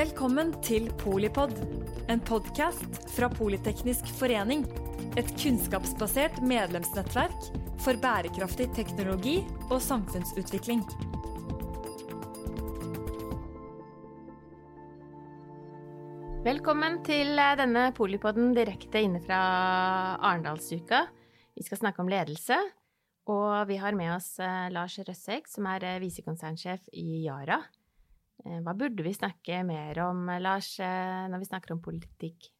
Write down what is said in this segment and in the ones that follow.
Velkommen til Polipod, en podkast fra Politeknisk forening. Et kunnskapsbasert medlemsnettverk for bærekraftig teknologi og samfunnsutvikling. Velkommen til eh, denne Polipoden direkte inne fra Arendalsuka. Vi skal snakke om ledelse, og vi har med oss eh, Lars Røssek, som er eh, visekonsernsjef i Yara. Hva burde vi snakke mer om, Lars, når vi snakker om politikk?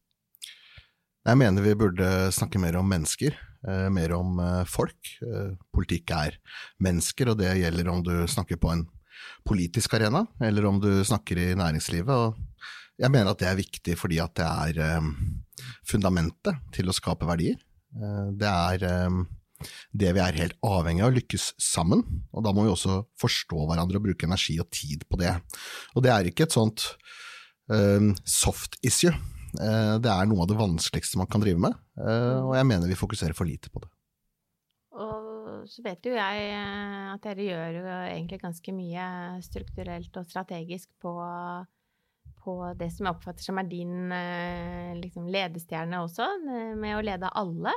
Jeg mener vi burde snakke mer om mennesker, mer om folk. Politikk er mennesker, og det gjelder om du snakker på en politisk arena, eller om du snakker i næringslivet. og jeg mener at det er viktig fordi at det er fundamentet til å skape verdier. Det er det vi er helt avhengig av lykkes sammen, og da må vi også forstå hverandre og bruke energi og tid på det. Og det er ikke et sånt uh, soft issue. Uh, det er noe av det vanskeligste man kan drive med, uh, og jeg mener vi fokuserer for lite på det. Og så vet jo jeg at dere gjør jo egentlig ganske mye strukturelt og strategisk på på det som jeg oppfatter som er din liksom, ledestjerne også, med å lede alle?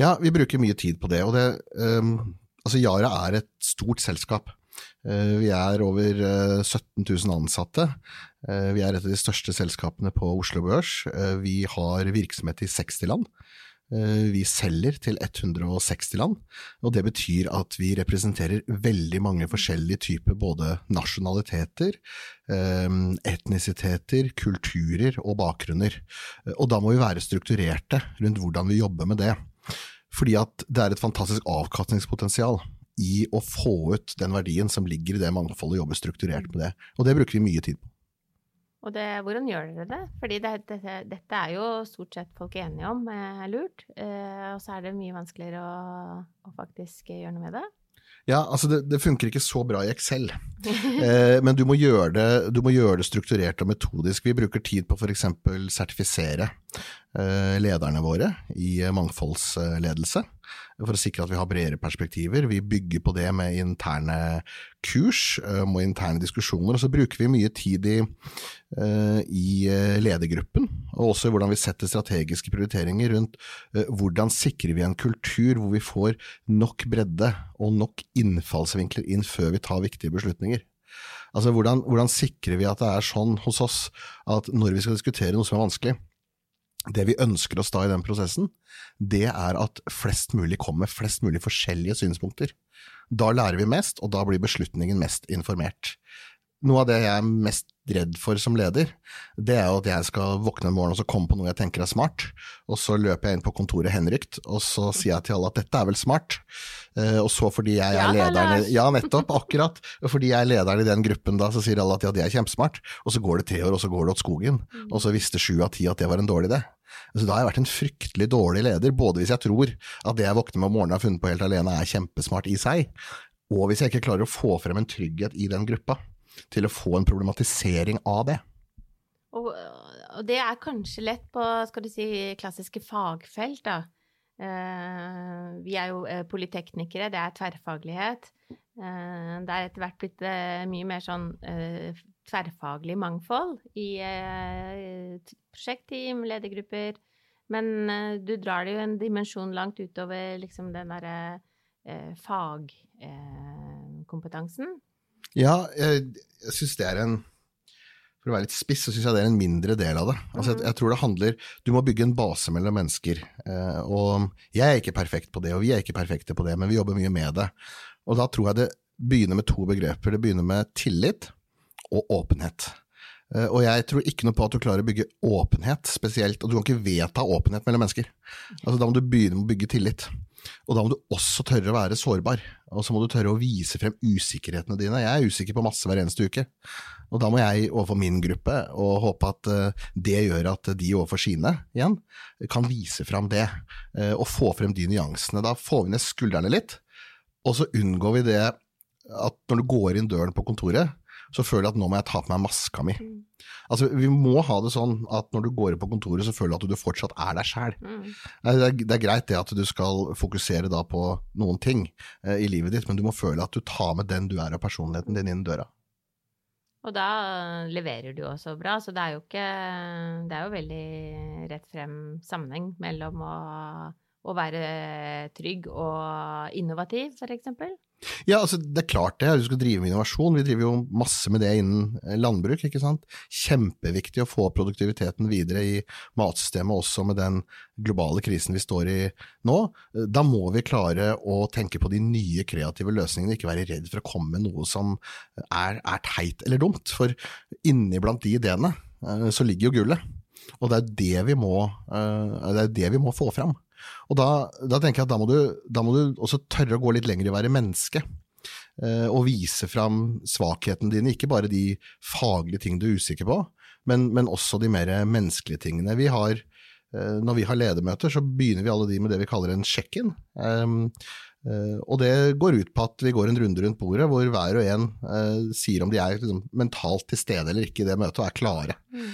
Ja, vi bruker mye tid på det. Og det um, altså Yara er et stort selskap. Uh, vi er over uh, 17 000 ansatte. Uh, vi er et av de største selskapene på Oslo Børs. vi har virksomhet i 60 land. Eh, vi selger til 160 land, og det betyr at vi representerer veldig mange forskjellige typer både nasjonaliteter, eh, etnisiteter, kulturer og bakgrunner. Eh, og da må vi være strukturerte rundt hvordan vi jobber med det. Fordi at det er et fantastisk avkastningspotensial i å få ut den verdien som ligger i det mangfoldet, og jobbe strukturert med det. Og det bruker vi mye tid på. Og det, hvordan gjør dere det? Fordi det, det, dette er jo stort sett folk enige om er lurt, eh, og så er det mye vanskeligere å, å faktisk gjøre noe med det. Ja, altså det, det, funker ikke så bra i Excel, eh, men du må, det, du må, gjøre det, strukturert og metodisk. Vi bruker tid på f.eks. sertifisere eh, lederne våre i mangfoldsledelse for å sikre at vi har bredere perspektiver. Vi bygger på det med interne kurs eh, og interne diskusjoner. Og så bruker vi mye tid i, eh, i eh, ledergruppen, og også i hvordan vi setter strategiske prioriteringer rundt hvordan sikrer vi en kultur hvor vi får nok bredde og nok innfallsvinkler inn før vi tar viktige beslutninger. Altså hvordan, hvordan sikrer vi at det er sånn hos oss at når vi skal diskutere noe som er vanskelig, det vi ønsker oss da i den prosessen, det er at flest mulig kommer med flest mulig forskjellige synspunkter. Da lærer vi mest, og da blir beslutningen mest informert. Noe av det jeg er mest redd for som leder, det er jo at jeg skal våkne en morgen og så komme på noe jeg tenker er smart, og så løper jeg inn på kontoret henrykt, og så sier jeg til alle at dette er vel smart, eh, og så fordi jeg er lederen Ja, nettopp, akkurat. Fordi jeg er lederen i den gruppen da, så sier alle at ja, det er kjempesmart, og så går det tre år, og så går det åt skogen, mm. og så visste sju av ti at det var en dårlig idé. Så da har jeg vært en fryktelig dårlig leder, både hvis jeg tror at det jeg våkner med om morgenen og har funnet på helt alene er kjempesmart i seg, og hvis jeg ikke klarer å få frem en trygghet i den gruppa til å få en problematisering av det. Og, og det er kanskje lett på skal du si, klassiske fagfelt, da. Uh, vi er jo uh, polyteknikere, det er tverrfaglighet. Uh, det er etter hvert blitt mye mer sånn tverrfaglig mangfold i prosjektteam, ledergrupper. Men du drar det jo en dimensjon langt utover liksom den derre fagkompetansen. Ja, jeg, jeg syns det er en For å være litt spiss, så syns jeg det er en mindre del av det. Altså, jeg, jeg, tror det handler Du må bygge en base mellom mennesker. Eh, og jeg er ikke perfekt på det, og vi er ikke perfekte på det, men vi jobber mye med det. Og da tror jeg det begynner med to begreper. Det begynner med tillit og åpenhet. Eh, og jeg tror ikke noe på at du klarer å bygge åpenhet spesielt, og du kan ikke vedta åpenhet mellom mennesker. Altså, da må du begynne med å bygge tillit. Og da må du også tørre å være sårbar, og så må du tørre å vise frem usikkerhetene dine. Jeg er usikker på masse hver eneste uke, og da må jeg overfor min gruppe, og håpe at eh, det gjør at de overfor sine igjen kan vise frem det, eh, og få frem de nyansene. Da får vi ned skuldrene litt, og så unngår vi det at når du går inn døren på kontoret, så føler jeg at nå må jeg ta på meg maska mi. Mm. Altså, Vi må ha det sånn at når du går på kontoret, så føler du at du fortsatt er deg sjæl. Mm. Det, det, er greit det at du skal fokusere da på noen ting eh, i livet ditt, men du må føle at du tar med den du er av personligheten din innen døra. Og da leverer du også bra, så det er jo ikke Det er jo veldig rett frem sammenheng mellom å, å være trygg og innovativ, for eksempel. Ja, altså det er klart det. Du skal drive med innovasjon. Vi driver jo masse med det innen eh, landbruk, ikke sant. Kjempeviktig å få produktiviteten videre i matsystemet, også med den globale krisen vi står i nå. Da må vi klare å tenke på de nye kreative løsningene, ikke være redd for å komme med noe som er, er teit eller dumt. For inni blant de ideene eh, så ligger jo gullet. Og det er det vi må, eh, det vi må få fram. Og da, da, tenker jeg at da må, du, da må, du, også tørre å gå litt lenger i å være menneske. Eh, og vise fram svakhetene dine, ikke bare de faglige ting du er usikker på, men, men også de mer menneskelige tingene. Vi har, eh, når vi har ledermøter, så begynner vi alle de med det vi kaller en check-in. Um, Uh, og det går ut på at vi går en runde rundt bordet hvor hver og en sier om de er liksom, mentalt til stede eller ikke i det møtet og er klare. Mm.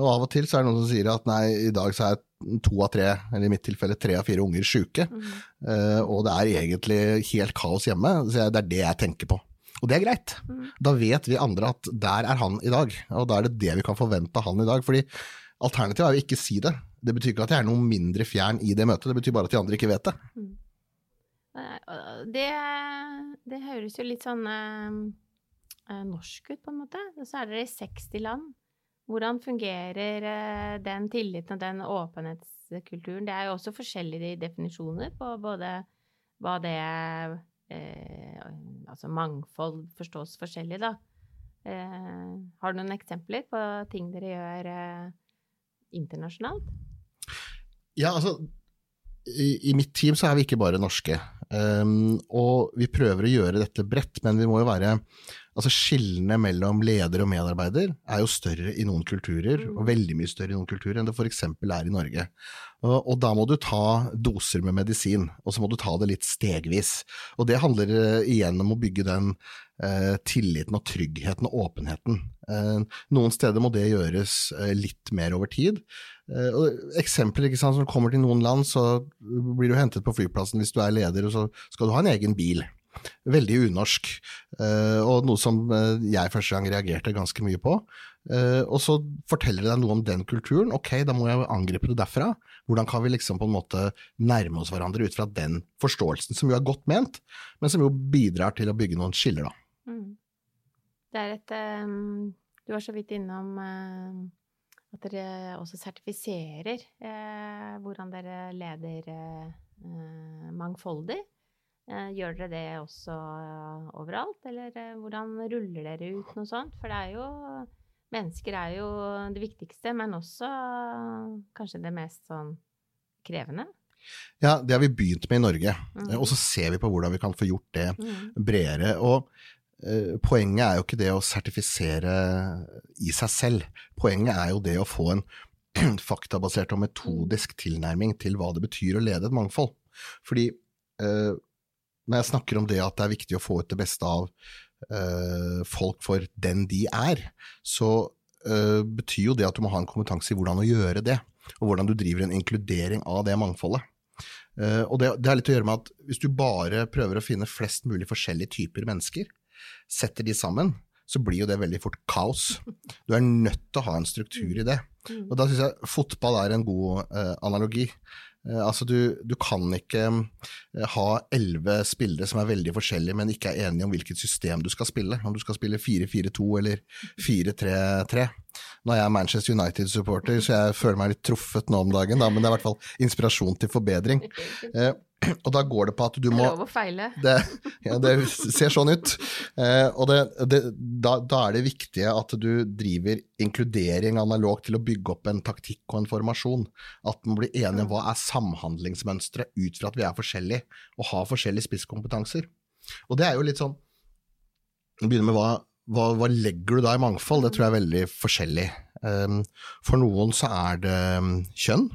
Og av og til så er det noen som sier at nei, i dag så er to av tre, eller i mitt tilfelle tre av fire unger syke, mm. og det er egentlig helt kaos hjemme. Så det er det jeg tenker på. Og det er greit. Mm. Da vet vi andre at der er han i dag, og da er det det vi kan forvente av han i dag. fordi alternativet er jo ikke si det. Det betyr ikke at jeg er noe mindre fjern i det møtet, det betyr bare at de andre ikke vet det. Mm. Eh, det, det høres jo litt sånn eh, eh, norsk ut, på en måte. Og Så er dere i 60 land. Hvordan fungerer eh, den tilliten og den åpenhetskulturen? Det er jo også forskjellige definisjoner på både hva det er eh, Altså mangfold forstås forskjellig, da. Eh, har du noen eksempler på ting dere gjør internasjonalt? Ja, altså i, i, mitt team så er vi ikke bare norske. Um, og vi prøver å gjøre dette bredt, men vi må jo være Altså Skillene mellom leder og medarbeider er jo større i noen kulturer, og mm. veldig mye større i noen kulturer enn det f.eks. er i Norge. Og, og, da må du ta doser med medisin, og så må du ta det litt stegvis. Og det handler uh, igjen om å bygge den eh, tilliten og tryggheten og åpenheten. Eh, noen steder må det gjøres litt mer over tid. Og eksempler, ikke sant, du kommer til noen land, så blir du hentet på flyplassen hvis du er leder, og så skal du ha en egen bil. Veldig unorsk, eh, og noe som eh, jeg første gang reagerte ganske mye på. Eh, og så forteller det deg noe om den kulturen, ok, da må jeg angripe det derfra. Hvordan kan vi liksom på en måte nærme oss hverandre ut fra den forståelsen, som jo er godt ment, men som jo bidrar til å bygge noen skiller, da. Mm. Det er et um, Du var så vidt innom uh, at dere også sertifiserer uh, hvordan dere leder uh, mangfoldig. Eh, gjør dere det også eh, overalt, eller eh, hvordan ruller dere ut noe sånt? For det er jo Mennesker er jo det viktigste, men også kanskje det mest sånn krevende. Ja, det har vi begynt med i Norge, mm. og så ser vi på hvordan vi kan få gjort det mm. bredere. Og eh, poenget er jo ikke det å sertifisere i seg selv. Poenget er jo det å få en faktabasert og metodisk tilnærming til hva det betyr å lede et mangfold. Fordi eh, når jeg snakker om det at det er viktig å få ut det beste av uh, folk for den de er, så uh, betyr jo det at du må ha en kompetanse i hvordan å gjøre det, og hvordan du driver en inkludering av det mangfoldet. Uh, og det, det har litt å gjøre med at hvis du bare prøver å finne flest mulig forskjellige typer mennesker, setter de sammen, så blir jo det veldig fort kaos. Du er nødt til å ha en struktur i det. Mm. Og da syns jeg fotball er en god analogi. Eh, altså du, du, kan ikke eh, ha elleve spillere som er veldig forskjellige, men ikke er enige om hvilket system du skal spille. Om du skal spille 4-4-2 eller 4-3-3. Nå er jeg Manchester United-supporter, så jeg føler meg litt truffet nå om dagen, da, men det er i hvert fall inspirasjon til forbedring. Eh, og da går det på at du må Det er lov å feile. Det, ja, det ser sånn ut. Eh, og det, det, da, da, er det viktig at du driver inkludering analogt til å bygge opp en taktikk og en formasjon. At man blir enige om hva er samhandlingsmønsteret ut fra at vi er forskjellige og har forskjellige spisskompetanser. Og det er jo litt sånn Vi Begynner med hva, hva, hva legger du da i mangfold? Det tror jeg er veldig forskjellig. Um, for noen så er det um, kjønn.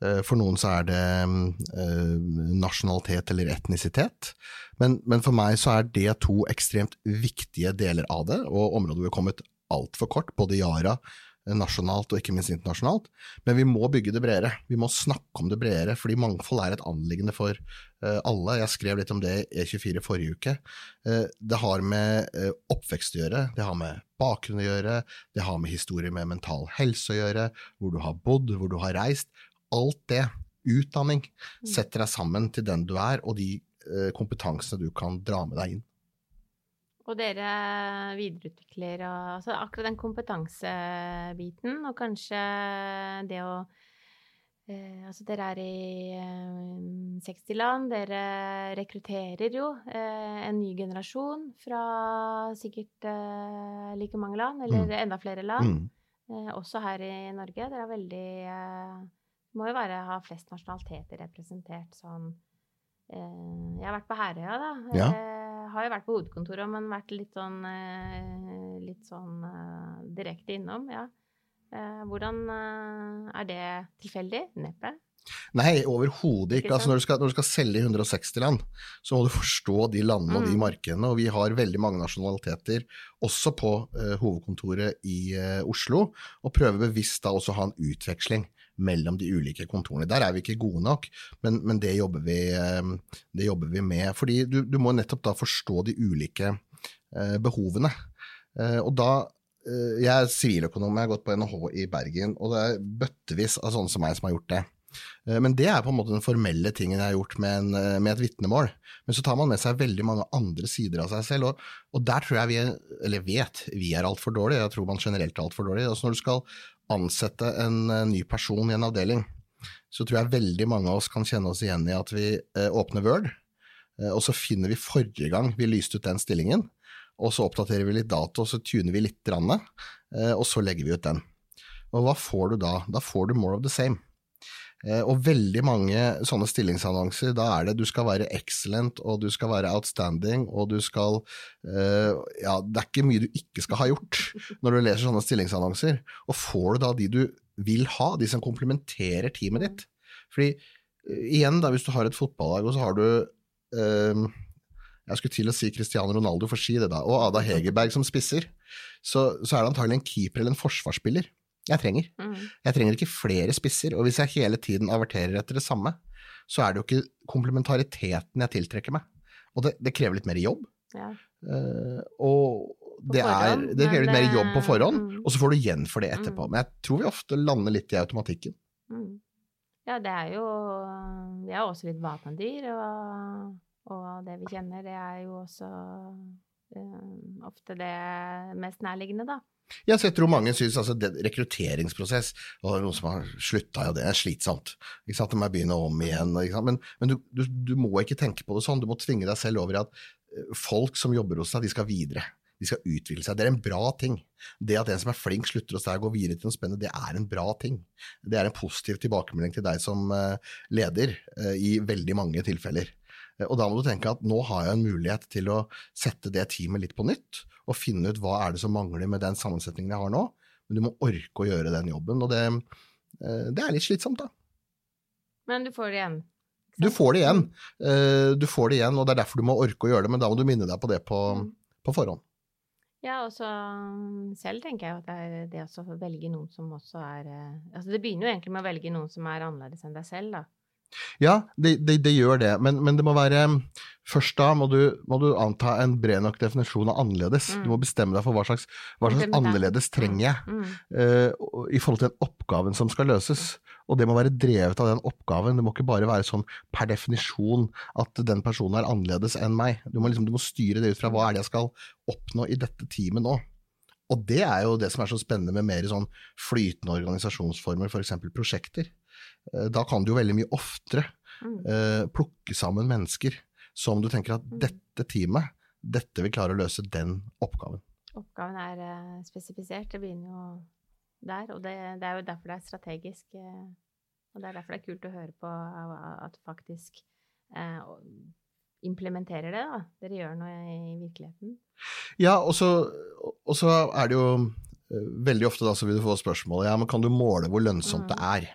Eh, for noen så er det uh, nasjonalitet eller etnisitet. Men, men, for meg så er det to ekstremt viktige deler av det, og områder hvor vi har kommet altfor kort. Både Yara, nasjonalt og ikke minst internasjonalt. Men vi må bygge det bredere. Vi må snakke om det bredere, fordi mangfold er et anliggende for alle. Jeg skrev litt om det i E24 forrige uke. Det har med oppvekst å gjøre, det har med bakgrunn å gjøre, det har med historie med mental helse å gjøre, hvor du har bodd, hvor du har reist. Alt det, utdanning, mm. setter deg sammen til den du er, og de kompetansene du kan dra med deg inn. Og dere videreutvikler altså akkurat den kompetansebiten, og kanskje det å eh, Altså, dere er i eh, 60 land. Dere rekrutterer jo eh, en ny generasjon fra sikkert eh, like mange land, eller mm. enda flere land. Mm. Eh, også her i Norge. Dere er veldig eh, Må jo være, ha flest nasjonaliteter representert sånn Jeg har vært på Herøya, da. Ja har jo vært på hovedkontoret, men vært litt sånn, eh, litt sånn uh, direkte innom, ja. Uh, hvordan uh, Er det tilfeldig? Neppe? Nei, overhodet ikke. altså, når, du skal, når, du skal, selge i 160 land, så må du forstå de landene og de mm. markedene. Og vi har veldig mange nasjonaliteter også på hovedkontoret i Oslo, og prøver bevisst da også å ha en utveksling mellom de ulike kontorene. Der er vi ikke gode nok, men, men det, jobber vi, eh, det, jobber vi, med. Fordi du, du, må nettopp da forstå de ulike eh, behovene. Eh, og da Jeg er siviløkonom, jeg har gått på NHH i Bergen, og det er bøttevis av sånne som meg som har gjort det. Men det er på en måte den formelle tingen jeg har gjort med, en, med et vitnemål. Men så tar man med seg veldig mange andre sider av seg selv, og, og der tror jeg vi er, eller vet, vi er altfor dårlige. Jeg tror man generelt er altfor dårlig. Altså når du skal ansette en ny person i en avdeling, så tror jeg veldig mange av oss kan kjenne oss igjen i at vi eh, åpner Word, eh, og så finner vi forrige gang vi lyste ut den stillingen, og så oppdaterer vi litt dato, og så tuner vi litt, eh, og så legger vi ut den. Og hva får du da? Da får du more of the same. Eh, og veldig mange sånne stillingsannonser, da er det du skal være excellent, og du skal være outstanding, og du skal uh, Ja, det er ikke mye du ikke skal ha gjort når du leser sånne stillingsannonser. Og får du da de du vil ha, de som komplementerer teamet ditt? Fordi uh, igjen, da, hvis du har et fotballag, og så har du uh, jeg skulle til å si Cristiano Ronaldo, for å si det da, og Ada Hegerberg som spisser, så, så er det antagelig en keeper eller en forsvarsspiller jeg trenger. Mm. Jeg trenger ikke flere spisser, og hvis jeg hele tiden averterer etter det samme, så er det jo ikke komplementariteten jeg tiltrekker meg. Og det, det krever litt mer jobb. Ja. Uh, og det, er, det, krever litt mer jobb på forhånd, mm. og så får du igjen for det etterpå. Mm. Men jeg tror vi ofte lander litt i automatikken. Mm. Ja, det er jo Vi er også litt vanedyr, og, og, det vi kjenner, det er jo også um, ofte det mest nærliggende, da. Jeg tror mange syns altså, rekrutteringsprosess og noen som har slutta, ja, det er slitsomt. Ikke sant? De må begynne om igjen. Men, men du, du, du, må ikke tenke på det sånn. Du må tvinge deg selv over i at eh, folk som jobber hos deg, de skal videre. De skal utvikle seg. Det er en bra ting. Det at en som er flink slutter hos deg og går videre til noe spennende, det er en bra ting. Det er en positiv tilbakemelding til deg som eh, leder eh, i veldig mange tilfeller. Og da må du tenke at nå har jeg en mulighet til å sette det teamet litt på nytt og finne ut hva er det som mangler med den sammensetningen jeg har nå. Men du må orke å gjøre den jobben, og det, eh, det er litt slitsomt, da. Men du får det igjen? Du får det igjen. Eh, du får det igjen, og det er derfor du må orke å gjøre det, men da må du minne deg på det på, mm. på forhånd. Ja, og så mm, selv tenker jeg at det er det å velge noen som også er eh, Altså det begynner jo egentlig med å velge noen som er annerledes enn deg selv, da. Ja, det, det, det gjør det, men, men, det må være Først da må du, må du, anta en bred nok definisjon av annerledes. Mm. Du må bestemme deg for hva slags, hva slags annerledes trenger jeg mm. uh, i forhold til den oppgaven som skal løses. Og det må være drevet av den oppgaven. Det må ikke bare være sånn per definisjon at den personen er annerledes enn meg. Du må, liksom, du må styre det ut fra hva er det jeg skal oppnå i dette teamet nå. Og det er jo det som er så spennende med mer sånn flytende organisasjonsformer, f.eks. prosjekter. Eh, da kan du jo veldig mye oftere mm. uh, plukke sammen mennesker som du tenker at mm. dette teamet, dette vil klare å løse den oppgaven. Oppgaven er uh, spesifisert, det begynner jo der. Og det, det, er jo derfor det er strategisk. Og det er derfor det er kult å høre på at du faktisk implementerer det, da. Dere gjør noe i virkeligheten. Ja, og så, er det jo veldig ofte da så vil du få spørsmålet ja, men kan du måle hvor lønnsomt mm. det er?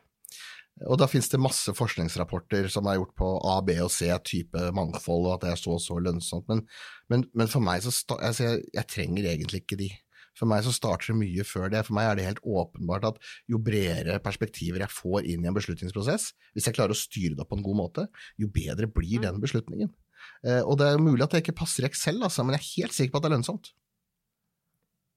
Og da finnes det masse forskningsrapporter som er gjort på A, B og C type mangfold, og at det er så og så lønnsomt. Men, men, men for meg så altså jeg, jeg, trenger egentlig ikke de. For meg så starter det mye før det. For meg er det helt åpenbart at jo bredere perspektiver jeg får inn i en beslutningsprosess, hvis jeg klarer å styre det på en god måte, jo bedre blir den beslutningen. Eh, og det er mulig at det ikke passer i Excel, altså, men jeg er helt sikker på at det er lønnsomt.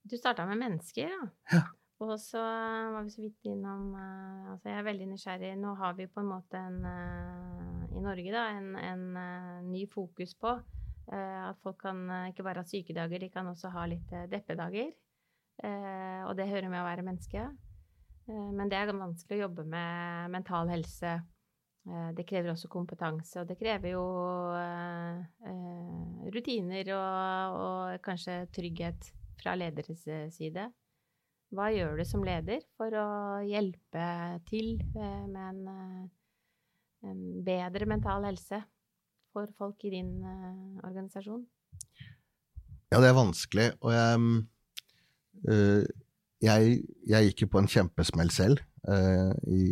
Du starta med mennesker, ja. Ja. Og så var vi så vidt innom uh, Altså, jeg er veldig nysgjerrig. Nå har vi på en måte en uh, I Norge, da, en, en ny fokus på at folk kan ikke bare ha sykedager, de kan også ha litt deppedager. og det hører med å være menneske. men det er vanskelig å jobbe med mental helse. det krever også kompetanse, og det krever jo rutiner og, og kanskje trygghet fra lederes side. Hva gjør du som leder for å hjelpe til eh, med en, eh, en bedre mental helse for folk i din uh, organisasjon? Ja, det er vanskelig, og jeg, uh, jeg, jeg gikk jo på en kjempesmell selv. Eh, i,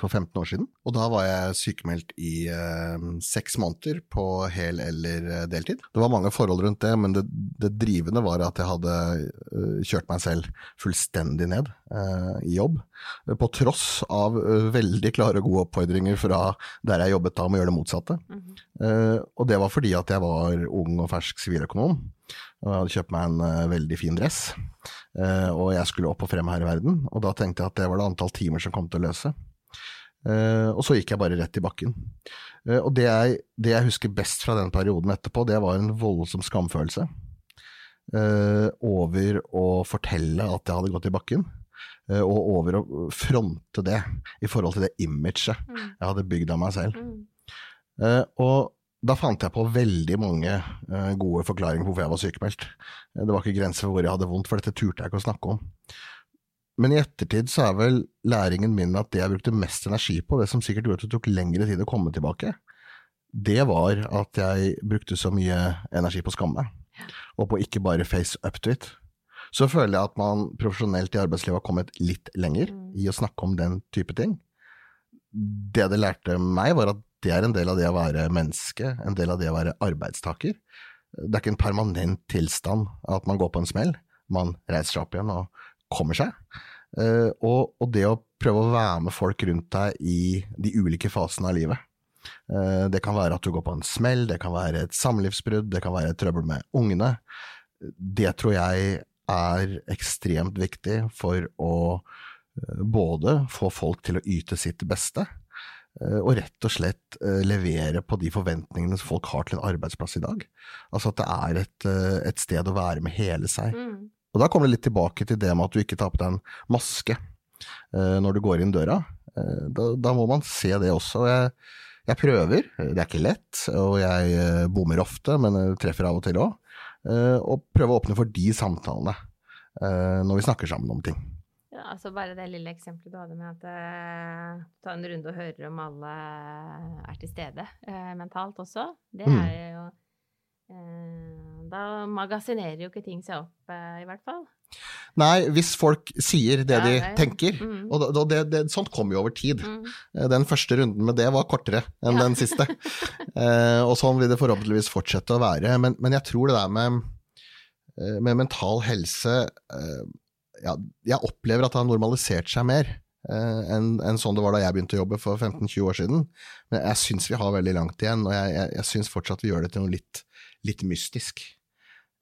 for 15 år siden. Og da var jeg sykemeldt i eh, seks måneder på hel eller eh, deltid. Det var mange forhold rundt det, men det, det drivende var at jeg hadde eh, kjørt meg selv fullstendig ned uh, i jobb. På tross av veldig klare og gode oppfordringer fra der jeg jobbet da om å gjøre det motsatte. Mm -hmm. og det var fordi at jeg var ung og fersk siviløkonom. Og jeg hadde kjøpt meg en veldig fin dress. Uh, og jeg skulle opp og frem her i verden, og da tenkte jeg at det var det antall timer som kom til å løse. Uh, og så gikk jeg bare rett i bakken. Uh, og det jeg, det jeg, husker best fra den perioden etterpå, det var en voldsom skamfølelse over å fortelle at jeg hadde gått i bakken. og over å fronte det i forhold til det imaget mm. jeg hadde bygd av meg selv. Mm. og da fant jeg på veldig mange uh, gode forklaringer på hvorfor jeg var sykemeldt. Det var ikke grenser for hvor jeg hadde vondt, for dette turte jeg ikke å snakke om. Men i ettertid så er vel læringen min at det jeg brukte mest energi på, det som sikkert gjorde at det tok lengre tid å komme tilbake, det var at jeg brukte så mye energi på å skamme meg, og på ikke bare face up to it. Så føler jeg at man profesjonelt i arbeidslivet har kommet litt lenger mm. i å snakke om den type ting. Det det lærte meg, var at det er en del av det å være menneske, en del av det å være arbeidstaker. Det er ikke en permanent tilstand at man går på en smell, man reiser seg opp igjen og kommer seg. Eh, og, og det å prøve å være med folk rundt deg i de ulike fasene av livet. Eh, det kan være at du går på en smell, det kan være et samlivsbrudd, det kan være trøbbel med ungene. Det tror jeg er ekstremt viktig for å eh, både få folk til å yte sitt beste, og rett og slett eh, levere på de forventningene som folk har til en arbeidsplass i dag. Altså at det er et, eh, et sted å være med hele seg. Mm. Og da kommer det litt tilbake til det med at du ikke tar på deg en maske når du går inn døra. Da, da må man se det også. Jeg, jeg, prøver, det er ikke lett, og jeg bommer ofte, men treffer av og til òg. Og prøve å åpne for de samtalene når vi snakker sammen om ting. Altså bare det lille eksempelet du hadde med at uh, ta en runde og høre om alle er til stede uh, mentalt også. Det mm. er jo uh, Da magasinerer jo ikke ting seg opp, i hvert fall. Nei, hvis folk sier det ja, de det. tenker. Mm. Og det, det, sånt kommer jo over tid. Mm. Den første runden med det var kortere enn ja. den siste. og sånn vil det forhåpentligvis fortsette å være. Men, men jeg tror det der med, med mental helse ja, jeg opplever at det har normalisert seg mer eh, enn en sånn det var da jeg begynte å jobbe for 15-20 år siden. Men jeg syns vi har veldig langt igjen, og jeg, jeg, jeg syns fortsatt vi gjør det til noe litt, litt mystisk.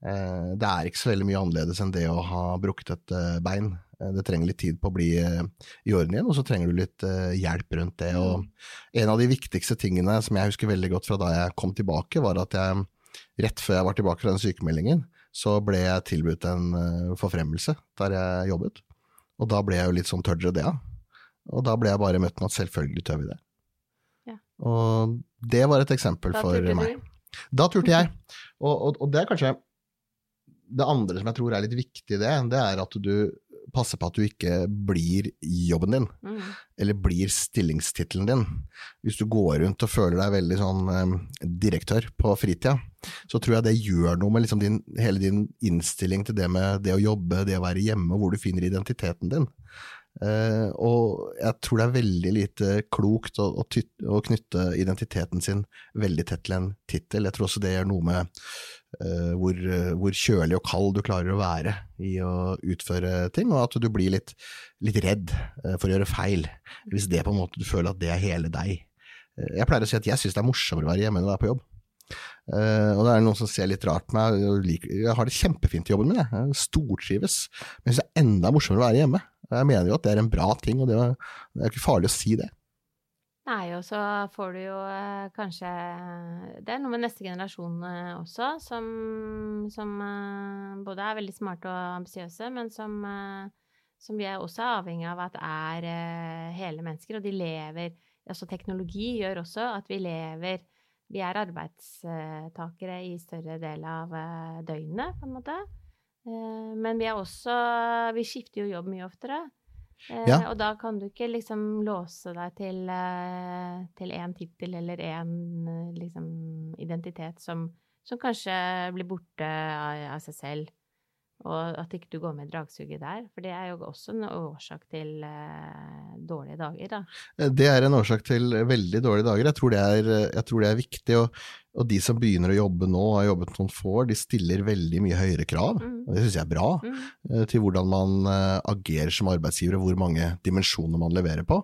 Eh, det er ikke så veldig mye annerledes enn det å ha brukket et eh, bein. Eh, det trenger litt tid på å bli eh, i orden igjen, og så trenger du litt eh, hjelp rundt det. Og en av de viktigste tingene som jeg husker veldig godt fra da jeg kom tilbake, var at jeg rett før jeg var tilbake fra den sykemeldingen, så ble jeg tilbudt en uh, forfremmelse der jeg jobbet. Og da ble jeg jo litt sånn tørre det av. Og da ble jeg bare møtt med at selvfølgelig tør vi det. Ja. Og det var et eksempel da for meg. Du. Da turte jeg. Og, og, og, det er kanskje det andre som jeg tror er litt viktig i det, det er at du passe på at du ikke blir jobben din, mm. eller blir stillingstittelen din. Hvis du går rundt og føler deg veldig sånn eh, direktør på fritida, så tror jeg det gjør noe med liksom din, hele din innstilling til det med det å jobbe, det å være hjemme, hvor du finner identiteten din. Uh, og jeg tror det er veldig lite klokt å, å, å, knytte identiteten sin veldig tett til en tittel. Jeg tror også det gjør noe med uh, hvor, uh, hvor, kjølig og kald du klarer å være i å utføre ting, og at du blir litt, litt redd uh, for å gjøre feil, hvis det på en måte du føler at det er hele deg. jeg pleier å si at jeg syns det er morsommere å være hjemme enn å være på jobb. Uh, og det er noen som ser litt rart på meg. Jeg, har det kjempefint i jobben min, jeg stortrives. Men jeg syns det er enda morsommere å være hjemme. Jeg mener jo at det er en bra ting, og det er, det er ikke farlig å si det. Nei, og så får du jo eh, kanskje Det er noe med neste generasjon eh, også, som, som eh, både er veldig smarte og ambisiøse, men som, eh, som, vi er også avhengig av at er eh, hele mennesker, og de lever Altså teknologi gjør også at vi lever vi er arbeidstakere i større del av eh, døgnet, på en måte. Eh, men vi er også Vi skifter jo jobb mye oftere. Eh, ja. Og da kan du ikke liksom låse deg til, til én tittel eller én liksom, identitet som, som, kanskje blir borte av, av seg selv. Og at ikke du går med dragsuget der. For det er jo også en årsak til uh, dårlige dager, da. Eh, det er en årsak til veldig dårlige dager. Jeg tror det er, tror det er viktig. Og, og, de som begynner å jobbe nå, og har jobbet noen få år, de stiller veldig mye høyere krav. Mm. Og det syns jeg er bra. Mm. Uh, til hvordan man agerer som arbeidsgiver, og hvor mange dimensjoner man leverer på.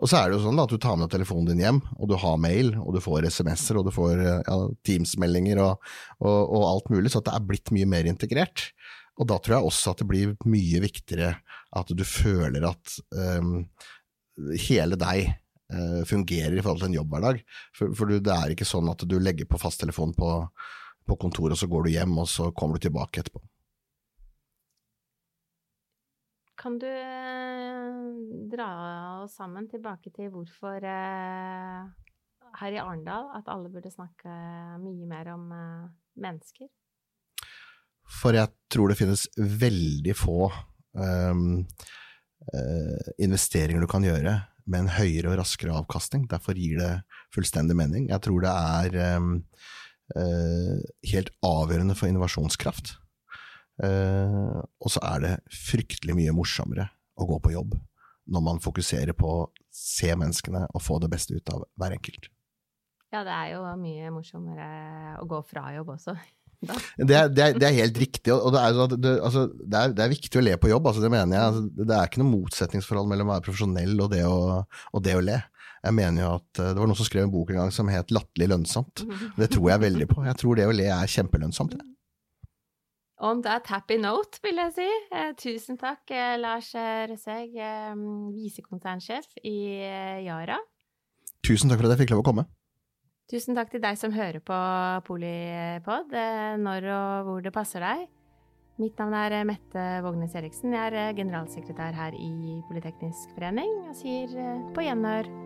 Og så er det jo sånn da, at du tar med telefonen din hjem, og du har mail, og du får SMS-er, og du får ja, Teams-meldinger og, og, og, alt mulig, så det er blitt mye mer integrert. Og da tror jeg også at det blir mye viktigere at du føler at um, hele deg uh, fungerer i forhold til en jobbhverdag. For, for det er ikke sånn at du legger på fasttelefonen på, på kontoret, og så går du hjem, og så kommer du tilbake etterpå. Kan du uh, dra oss sammen tilbake til hvorfor uh, her i Arendal at alle burde snakke mye mer om mennesker? For jeg tror det finnes veldig få um, uh, investeringer du kan gjøre med en høyere og raskere avkastning. Derfor gir det fullstendig mening. Jeg tror det er um, uh, helt avgjørende for innovasjonskraft. Uh, og så er det fryktelig mye morsommere å gå på jobb når man fokuserer på å se menneskene og få det beste ut av hver enkelt. Ja, det er jo mye morsommere å gå fra jobb også. Det er, det, er, det er, helt riktig. og det er, det, altså, er, det er, viktig å le på jobb. Altså, det mener jeg. Altså, det er ikke noe motsetningsforhold mellom å være profesjonell og det å, og det å le. Jeg mener jo at eh, Det var noen som skrev en bok en gang som het 'Latterlig lønnsomt'. Det tror jeg veldig på. Jeg tror det å le er kjempelønnsomt. Ja. On that happy note, vil jeg si. Eh, tusen takk, eh, Lars Røseg, eh, visekonsernsjef i Yara. Tusen takk for at jeg fikk lov å komme. Tusen takk til deg som hører på Polipod når og hvor det passer deg. Mitt navn er Mette Vågnes Eriksen. Jeg er generalsekretær her i Politeknisk forening og sier på gjenhør.